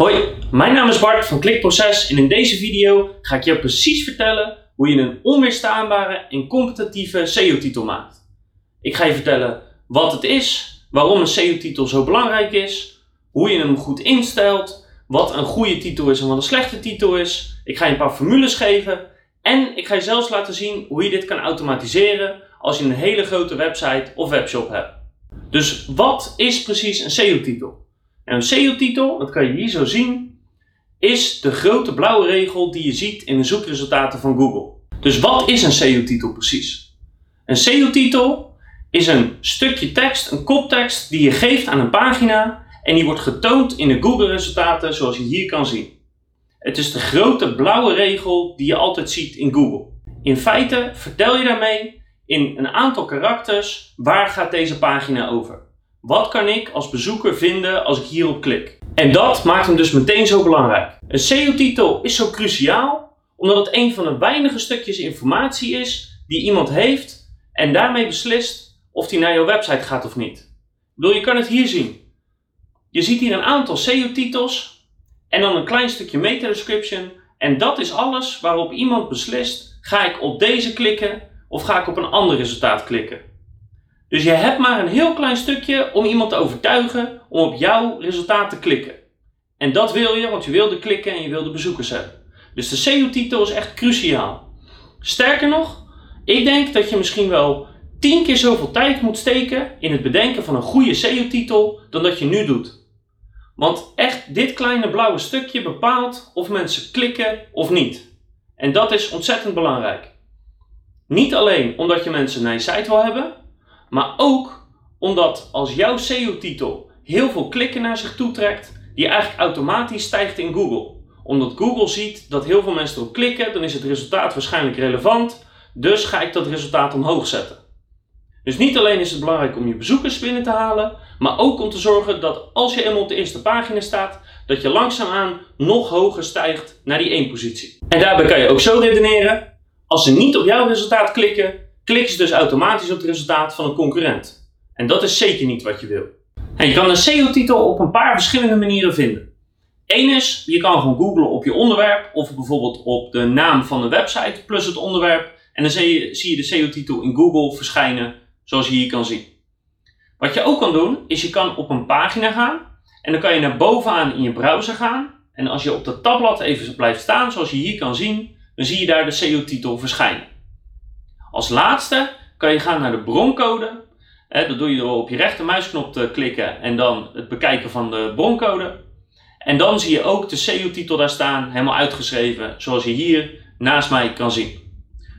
Hoi, mijn naam is Bart van Klikproces en in deze video ga ik je precies vertellen hoe je een onweerstaanbare en competitieve SEO-titel maakt. Ik ga je vertellen wat het is, waarom een SEO-titel zo belangrijk is, hoe je hem goed instelt, wat een goede titel is en wat een slechte titel is. Ik ga je een paar formules geven en ik ga je zelfs laten zien hoe je dit kan automatiseren als je een hele grote website of webshop hebt. Dus wat is precies een SEO-titel? En een SEO-titel, dat kan je hier zo zien, is de grote blauwe regel die je ziet in de zoekresultaten van Google. Dus wat is een SEO-titel precies? Een SEO-titel is een stukje tekst, een koptekst die je geeft aan een pagina en die wordt getoond in de Google-resultaten zoals je hier kan zien. Het is de grote blauwe regel die je altijd ziet in Google. In feite vertel je daarmee in een aantal karakters waar gaat deze pagina over. Wat kan ik als bezoeker vinden als ik hierop klik? En dat maakt hem dus meteen zo belangrijk. Een SEO-titel is zo cruciaal omdat het een van de weinige stukjes informatie is die iemand heeft en daarmee beslist of hij naar jouw website gaat of niet. Ik bedoel, je kan het hier zien. Je ziet hier een aantal SEO-titels en dan een klein stukje meta-description en dat is alles waarop iemand beslist: ga ik op deze klikken of ga ik op een ander resultaat klikken? Dus je hebt maar een heel klein stukje om iemand te overtuigen om op jouw resultaat te klikken. En dat wil je, want je wil de klikken en je wil de bezoekers hebben. Dus de SEO-titel is echt cruciaal. Sterker nog, ik denk dat je misschien wel tien keer zoveel tijd moet steken in het bedenken van een goede SEO-titel dan dat je nu doet. Want echt dit kleine blauwe stukje bepaalt of mensen klikken of niet. En dat is ontzettend belangrijk. Niet alleen omdat je mensen naar je site wil hebben, maar ook omdat als jouw SEO-titel heel veel klikken naar zich toe trekt, die eigenlijk automatisch stijgt in Google. Omdat Google ziet dat heel veel mensen erop klikken, dan is het resultaat waarschijnlijk relevant. Dus ga ik dat resultaat omhoog zetten. Dus niet alleen is het belangrijk om je bezoekers binnen te halen, maar ook om te zorgen dat als je eenmaal op de eerste pagina staat, dat je langzaamaan nog hoger stijgt naar die 1 positie. En daarbij kan je ook zo redeneren: als ze niet op jouw resultaat klikken, klikken ze dus automatisch op het resultaat van een concurrent. En dat is zeker niet wat je wil. En je kan een SEO-titel op een paar verschillende manieren vinden. Eén is, je kan gewoon googlen op je onderwerp of bijvoorbeeld op de naam van de website plus het onderwerp. En dan zie je, zie je de SEO-titel in Google verschijnen, zoals je hier kan zien. Wat je ook kan doen, is je kan op een pagina gaan en dan kan je naar bovenaan in je browser gaan. En als je op dat tabblad even blijft staan, zoals je hier kan zien, dan zie je daar de SEO-titel verschijnen. Als laatste kan je gaan naar de broncode. dat doe je door op je rechtermuisknop te klikken en dan het bekijken van de broncode. En dan zie je ook de SEO-titel daar staan, helemaal uitgeschreven, zoals je hier naast mij kan zien.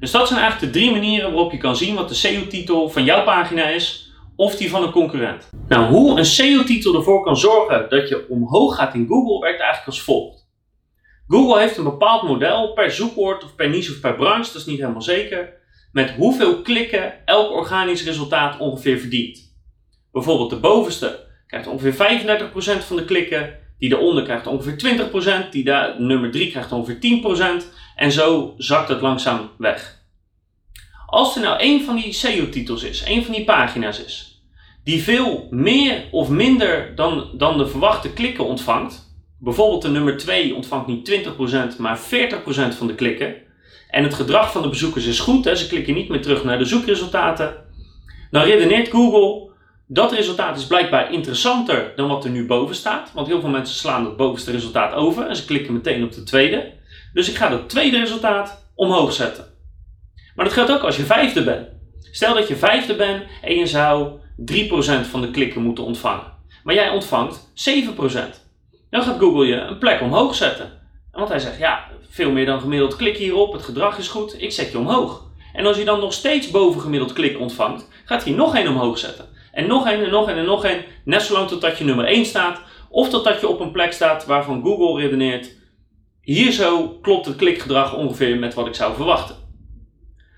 Dus dat zijn eigenlijk de drie manieren waarop je kan zien wat de SEO-titel van jouw pagina is of die van een concurrent. Nou, hoe een SEO-titel ervoor kan zorgen dat je omhoog gaat in Google werkt eigenlijk als volgt. Google heeft een bepaald model per zoekwoord of per niche of per branche, dat is niet helemaal zeker met hoeveel klikken elk organisch resultaat ongeveer verdient. Bijvoorbeeld de bovenste krijgt ongeveer 35% van de klikken, die eronder krijgt ongeveer 20%, die daar, nummer 3 krijgt ongeveer 10% en zo zakt het langzaam weg. Als er nou een van die SEO-titels is, een van die pagina's is, die veel meer of minder dan, dan de verwachte klikken ontvangt, bijvoorbeeld de nummer 2 ontvangt niet 20%, maar 40% van de klikken, en het gedrag van de bezoekers is goed, hè, ze klikken niet meer terug naar de zoekresultaten, dan redeneert Google dat resultaat is blijkbaar interessanter dan wat er nu boven staat. Want heel veel mensen slaan het bovenste resultaat over en ze klikken meteen op de tweede. Dus ik ga dat tweede resultaat omhoog zetten. Maar dat geldt ook als je vijfde bent. Stel dat je vijfde bent en je zou 3% van de klikken moeten ontvangen. Maar jij ontvangt 7%. Dan gaat Google je een plek omhoog zetten. Want hij zegt, ja, veel meer dan gemiddeld klik hierop, het gedrag is goed, ik zet je omhoog. En als je dan nog steeds boven gemiddeld klik ontvangt, gaat hij nog één omhoog zetten. En nog één en nog één en nog één, net zolang totdat je nummer 1 staat, of totdat je op een plek staat waarvan Google redeneert, hier zo klopt het klikgedrag ongeveer met wat ik zou verwachten.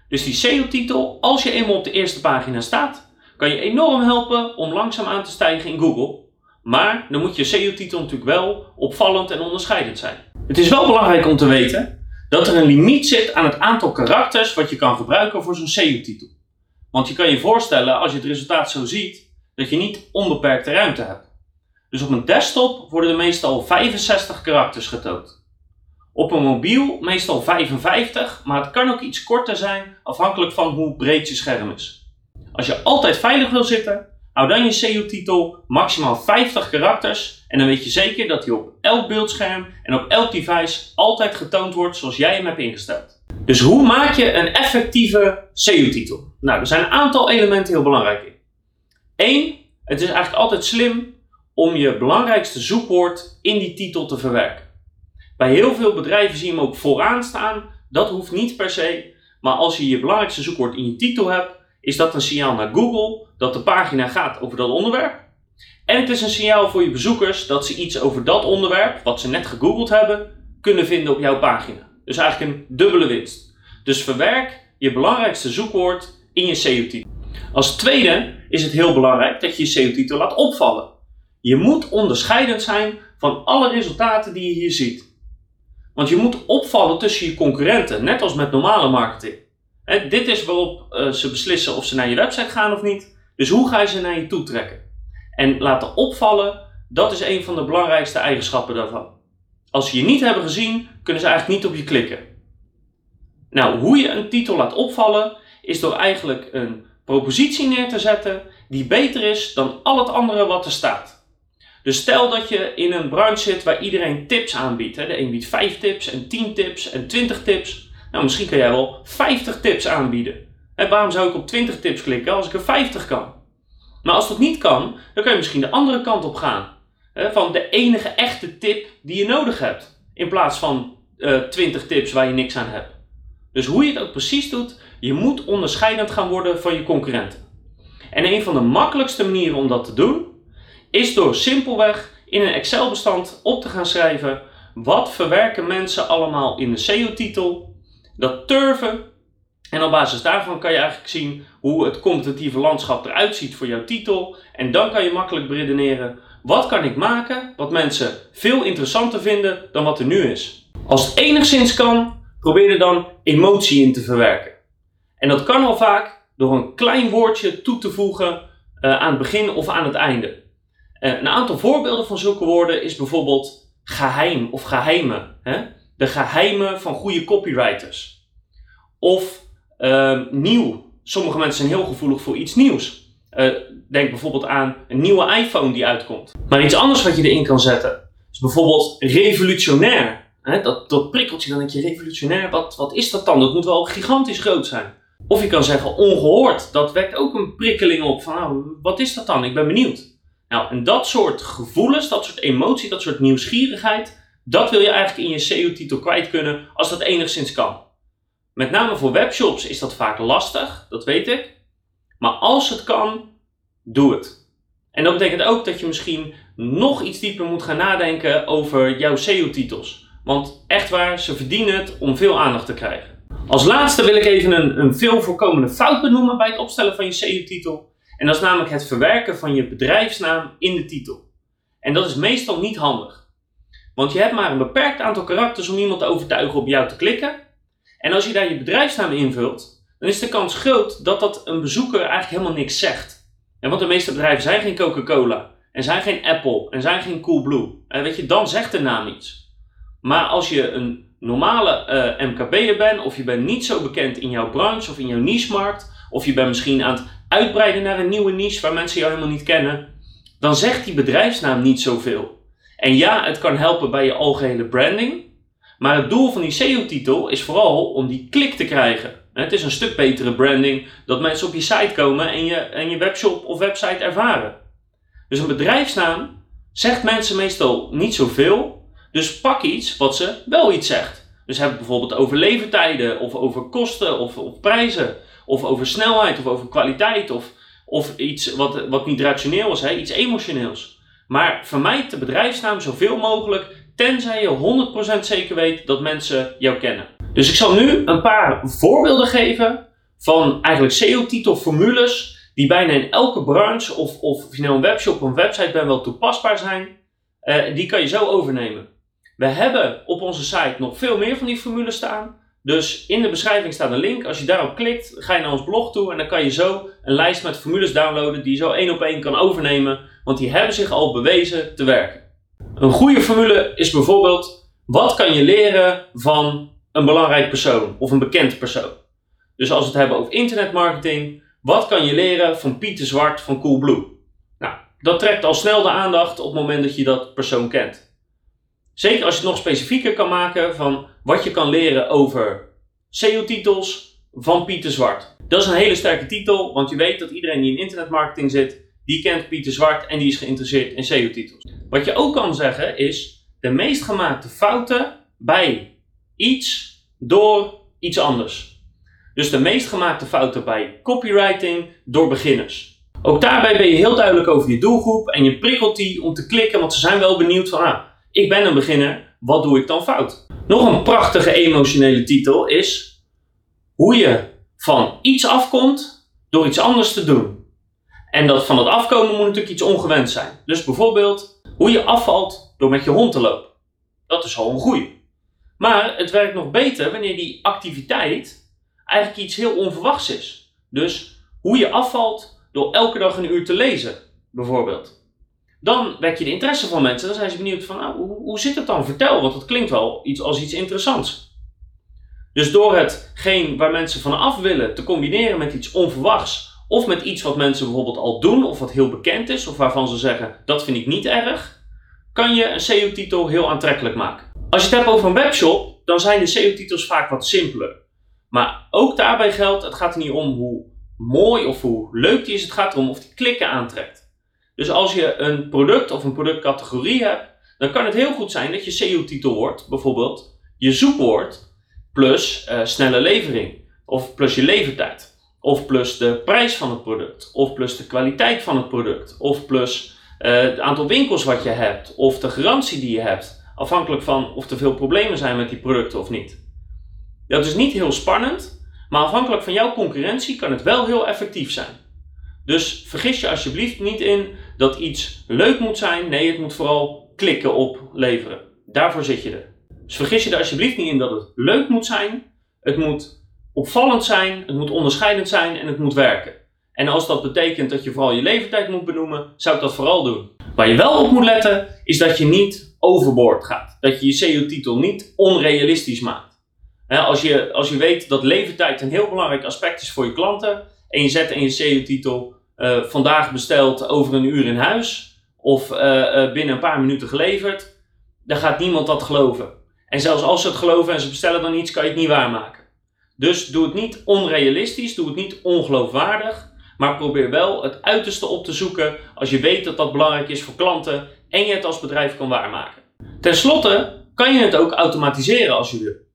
Dus die SEO-titel, als je eenmaal op de eerste pagina staat, kan je enorm helpen om langzaam aan te stijgen in Google. Maar dan moet je SEO-titel natuurlijk wel opvallend en onderscheidend zijn. Het is wel belangrijk om te weten dat er een limiet zit aan het aantal karakters wat je kan gebruiken voor zo'n SEO-titel. Want je kan je voorstellen, als je het resultaat zo ziet, dat je niet onbeperkte ruimte hebt. Dus op een desktop worden er meestal 65 karakters getoond. Op een mobiel meestal 55, maar het kan ook iets korter zijn afhankelijk van hoe breed je scherm is. Als je altijd veilig wil zitten, hou dan je SEO-titel maximaal 50 karakters en dan weet je zeker dat hij op elk beeldscherm en op elk device altijd getoond wordt zoals jij hem hebt ingesteld. Dus hoe maak je een effectieve SEO-titel? Nou, er zijn een aantal elementen heel belangrijk in. Eén, het is eigenlijk altijd slim om je belangrijkste zoekwoord in die titel te verwerken. Bij heel veel bedrijven zie je hem ook vooraan staan. Dat hoeft niet per se. Maar als je je belangrijkste zoekwoord in je titel hebt, is dat een signaal naar Google dat de pagina gaat over dat onderwerp. En het is een signaal voor je bezoekers dat ze iets over dat onderwerp, wat ze net gegoogeld hebben, kunnen vinden op jouw pagina. Dus eigenlijk een dubbele winst. Dus verwerk je belangrijkste zoekwoord in je SEO-titel. Als tweede is het heel belangrijk dat je je SEO-titel laat opvallen. Je moet onderscheidend zijn van alle resultaten die je hier ziet. Want je moet opvallen tussen je concurrenten, net als met normale marketing. Dit is waarop uh, ze beslissen of ze naar je website gaan of niet. Dus hoe ga je ze naar je toe trekken? En laten opvallen, dat is een van de belangrijkste eigenschappen daarvan. Als ze je niet hebben gezien, kunnen ze eigenlijk niet op je klikken. Nou, hoe je een titel laat opvallen, is door eigenlijk een propositie neer te zetten die beter is dan al het andere wat er staat. Dus stel dat je in een branche zit waar iedereen tips aanbiedt. Hè. De een biedt 5 tips en 10 tips en 20 tips. Nou, misschien kan jij wel 50 tips aanbieden. En waarom zou ik op 20 tips klikken als ik er 50 kan? Maar als dat niet kan, dan kan je misschien de andere kant op gaan. Van de enige echte tip die je nodig hebt. In plaats van uh, eh, 20 tips waar je niks aan hebt. Dus hoe je het ook precies doet, je moet onderscheidend gaan worden van je concurrenten. En een van de makkelijkste manieren om dat te doen, is door simpelweg in een Excel-bestand op te gaan schrijven wat verwerken mensen allemaal in de SEO-titel, dat turven en op basis daarvan kan je eigenlijk zien hoe het competitieve landschap eruit ziet voor jouw titel en dan kan je makkelijk beredeneren wat kan ik maken wat mensen veel interessanter vinden dan wat er nu is. Als het enigszins kan, probeer er dan emotie in te verwerken. En dat kan al vaak door een klein woordje toe te voegen uh, aan het begin of aan het einde. Uh, een aantal voorbeelden van zulke woorden is bijvoorbeeld geheim of geheimen. Hè? De geheimen van goede copywriters. Of uh, nieuw. Sommige mensen zijn heel gevoelig voor iets nieuws. Uh, denk bijvoorbeeld aan een nieuwe iPhone die uitkomt. Maar iets anders wat je erin kan zetten is bijvoorbeeld revolutionair. Dat, dat prikkelt je dan denk je revolutionair, wat, wat is dat dan? Dat moet wel gigantisch groot zijn. Of je kan zeggen ongehoord. Dat wekt ook een prikkeling op van nou, wat is dat dan? Ik ben benieuwd. Nou, en dat soort gevoelens, dat soort emotie, dat soort nieuwsgierigheid, dat wil je eigenlijk in je SEO-titel kwijt kunnen als dat enigszins kan. Met name voor webshops is dat vaak lastig, dat weet ik. Maar als het kan, doe het. En dat betekent ook dat je misschien nog iets dieper moet gaan nadenken over jouw SEO-titels. Want echt waar, ze verdienen het om veel aandacht te krijgen. Als laatste wil ik even een, een veel voorkomende fout benoemen bij het opstellen van je SEO-titel. En dat is namelijk het verwerken van je bedrijfsnaam in de titel. En dat is meestal niet handig. Want je hebt maar een beperkt aantal karakters om iemand te overtuigen op jou te klikken. En als je daar je bedrijfsnaam invult, dan is de kans groot dat dat een bezoeker eigenlijk helemaal niks zegt. En want de meeste bedrijven zijn geen Coca-Cola, en zijn geen Apple, en zijn geen Coolblue. En weet je, dan zegt de naam iets. Maar als je een normale eh, MKB'er bent, of je bent niet zo bekend in jouw branche of in jouw niche-markt, of je bent misschien aan het uitbreiden naar een nieuwe niche waar mensen jou helemaal niet kennen, dan zegt die bedrijfsnaam niet zoveel. En ja, het kan helpen bij je algehele branding, maar het doel van die SEO-titel is vooral om die klik te krijgen. Het is een stuk betere branding dat mensen op je site komen en je, en je webshop of website ervaren. Dus een bedrijfsnaam zegt mensen meestal niet zoveel, dus pak iets wat ze wel iets zegt. Dus heb het bijvoorbeeld over levertijden of over kosten of, of prijzen. Of over snelheid of over kwaliteit of, of iets wat, wat niet rationeel is, hè? iets emotioneels. Maar vermijd de bedrijfsnaam zoveel mogelijk, tenzij je 100% zeker weet dat mensen jou kennen. Dus ik zal nu een paar voorbeelden geven van eigenlijk SEO-titelformules die bijna in elke branche of, of, of je nou een webshop of een website bent wel toepasbaar zijn. Uh, die kan je zo overnemen. We hebben op onze site nog veel meer van die formules staan. Dus in de beschrijving staat een link. Als je daarop klikt, ga je naar ons blog toe en dan kan je zo een lijst met formules downloaden die je zo één op één kan overnemen. Want die hebben zich al bewezen te werken. Een goede formule is bijvoorbeeld: wat kan je leren van een belangrijk persoon of een bekend persoon? Dus als we het hebben over internetmarketing, wat kan je leren van Pieter Zwart van Coolblue? Nou, dat trekt al snel de aandacht op het moment dat je dat persoon kent. Zeker als je het nog specifieker kan maken van wat je kan leren over SEO-titels van Pieter Zwart. Dat is een hele sterke titel, want je weet dat iedereen die in internetmarketing zit, die kent Pieter Zwart en die is geïnteresseerd in SEO-titels. Wat je ook kan zeggen is de meest gemaakte fouten bij iets door iets anders. Dus de meest gemaakte fouten bij copywriting door beginners. Ook daarbij ben je heel duidelijk over je doelgroep en je prikkelt die om te klikken, want ze zijn wel benieuwd van, ah, ik ben een beginner, wat doe ik dan fout? Nog een prachtige emotionele titel is hoe je van iets afkomt door iets anders te doen. En dat van het afkomen moet natuurlijk iets ongewend zijn. Dus bijvoorbeeld hoe je afvalt door met je hond te lopen. Dat is al een goeie. Maar het werkt nog beter wanneer die activiteit eigenlijk iets heel onverwachts is. Dus hoe je afvalt door elke dag een uur te lezen, bijvoorbeeld. Dan wek je de interesse van mensen. Dan zijn ze benieuwd van, nou, hoe, hoe zit het dan? Vertel, want het klinkt wel iets als iets interessants. Dus door hetgeen waar mensen van af willen te combineren met iets onverwachts, of met iets wat mensen bijvoorbeeld al doen, of wat heel bekend is, of waarvan ze zeggen dat vind ik niet erg, kan je een SEO-titel heel aantrekkelijk maken. Als je het hebt over een webshop, dan zijn de SEO-titels vaak wat simpeler. Maar ook daarbij geldt, het gaat er niet om hoe mooi of hoe leuk die is, het gaat erom of die klikken aantrekt. Dus als je een product of een productcategorie hebt, dan kan het heel goed zijn dat je SEO-titel wordt, bijvoorbeeld je zoekwoord, plus uh, snelle levering, of plus je levertijd, of plus de prijs van het product, of plus de kwaliteit van het product, of plus uh, het aantal winkels wat je hebt, of de garantie die je hebt, afhankelijk van of er veel problemen zijn met die producten of niet. Dat is niet heel spannend, maar afhankelijk van jouw concurrentie kan het wel heel effectief zijn. Dus vergis je alsjeblieft niet in dat iets leuk moet zijn. Nee, het moet vooral klikken opleveren. Daarvoor zit je er. Dus vergis je er alsjeblieft niet in dat het leuk moet zijn. Het moet opvallend zijn, het moet onderscheidend zijn en het moet werken. En als dat betekent dat je vooral je leeftijd moet benoemen, zou ik dat vooral doen. Waar je wel op moet letten, is dat je niet overboord gaat. Dat je je SEO-titel niet onrealistisch maakt. als, je, als je weet dat leeftijd een heel belangrijk aspect is voor je klanten, en je zet in je SEO-titel uh, vandaag besteld over een uur in huis, of uh, uh, binnen een paar minuten geleverd, dan gaat niemand dat geloven. En zelfs als ze het geloven en ze bestellen dan iets, kan je het niet waarmaken. Dus doe het niet onrealistisch, doe het niet ongeloofwaardig, maar probeer wel het uiterste op te zoeken als je weet dat dat belangrijk is voor klanten en je het als bedrijf kan waarmaken. Ten slotte kan je het ook automatiseren als je.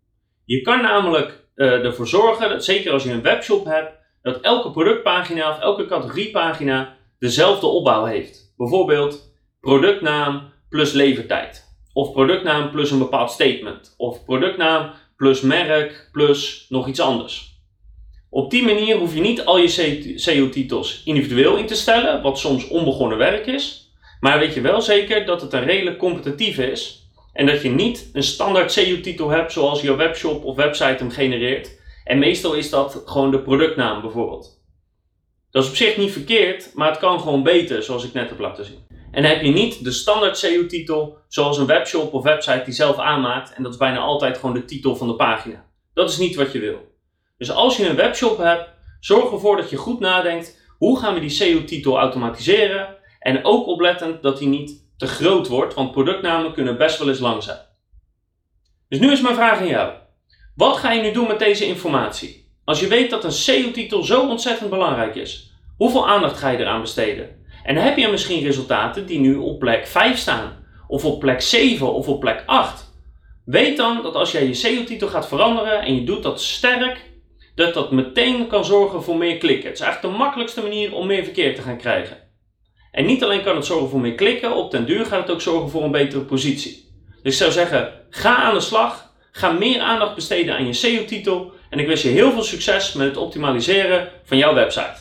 Je kan namelijk uh, ervoor zorgen, dat, zeker als je een webshop hebt, dat elke productpagina of elke categoriepagina dezelfde opbouw heeft. Bijvoorbeeld productnaam plus levertijd. Of productnaam plus een bepaald statement. Of productnaam plus merk plus nog iets anders. Op die manier hoef je niet al je SEO-titels individueel in te stellen, wat soms onbegonnen werk is. Maar weet je wel zeker dat het een redelijk competitief is. En dat je niet een standaard SEO-titel hebt zoals je webshop of website hem genereert. En meestal is dat gewoon de productnaam bijvoorbeeld. Dat is op zich niet verkeerd, maar het kan gewoon beter, zoals ik net heb laten zien. En heb je niet de standaard SEO-titel, zoals een webshop of website die zelf aanmaakt. En dat is bijna altijd gewoon de titel van de pagina. Dat is niet wat je wil. Dus als je een webshop hebt, zorg ervoor dat je goed nadenkt: hoe gaan we die SEO-titel automatiseren? En ook oplettend dat die niet te groot wordt, want productnamen kunnen best wel eens lang zijn. Dus nu is mijn vraag aan jou: wat ga je nu doen met deze informatie? Als je weet dat een SEO-titel zo ontzettend belangrijk is, hoeveel aandacht ga je eraan besteden? En dan heb je misschien resultaten die nu op plek 5 staan, of op plek 7 of op plek 8. Weet dan dat als jij je SEO-titel gaat veranderen en je doet dat sterk, dat dat meteen kan zorgen voor meer klikken. Het is eigenlijk de makkelijkste manier om meer verkeer te gaan krijgen. En niet alleen kan het zorgen voor meer klikken, op den duur gaat het ook zorgen voor een betere positie. Dus ik zou zeggen, ga aan de slag, ga meer aandacht besteden aan je SEO-titel en ik wens je heel veel succes met het optimaliseren van jouw website.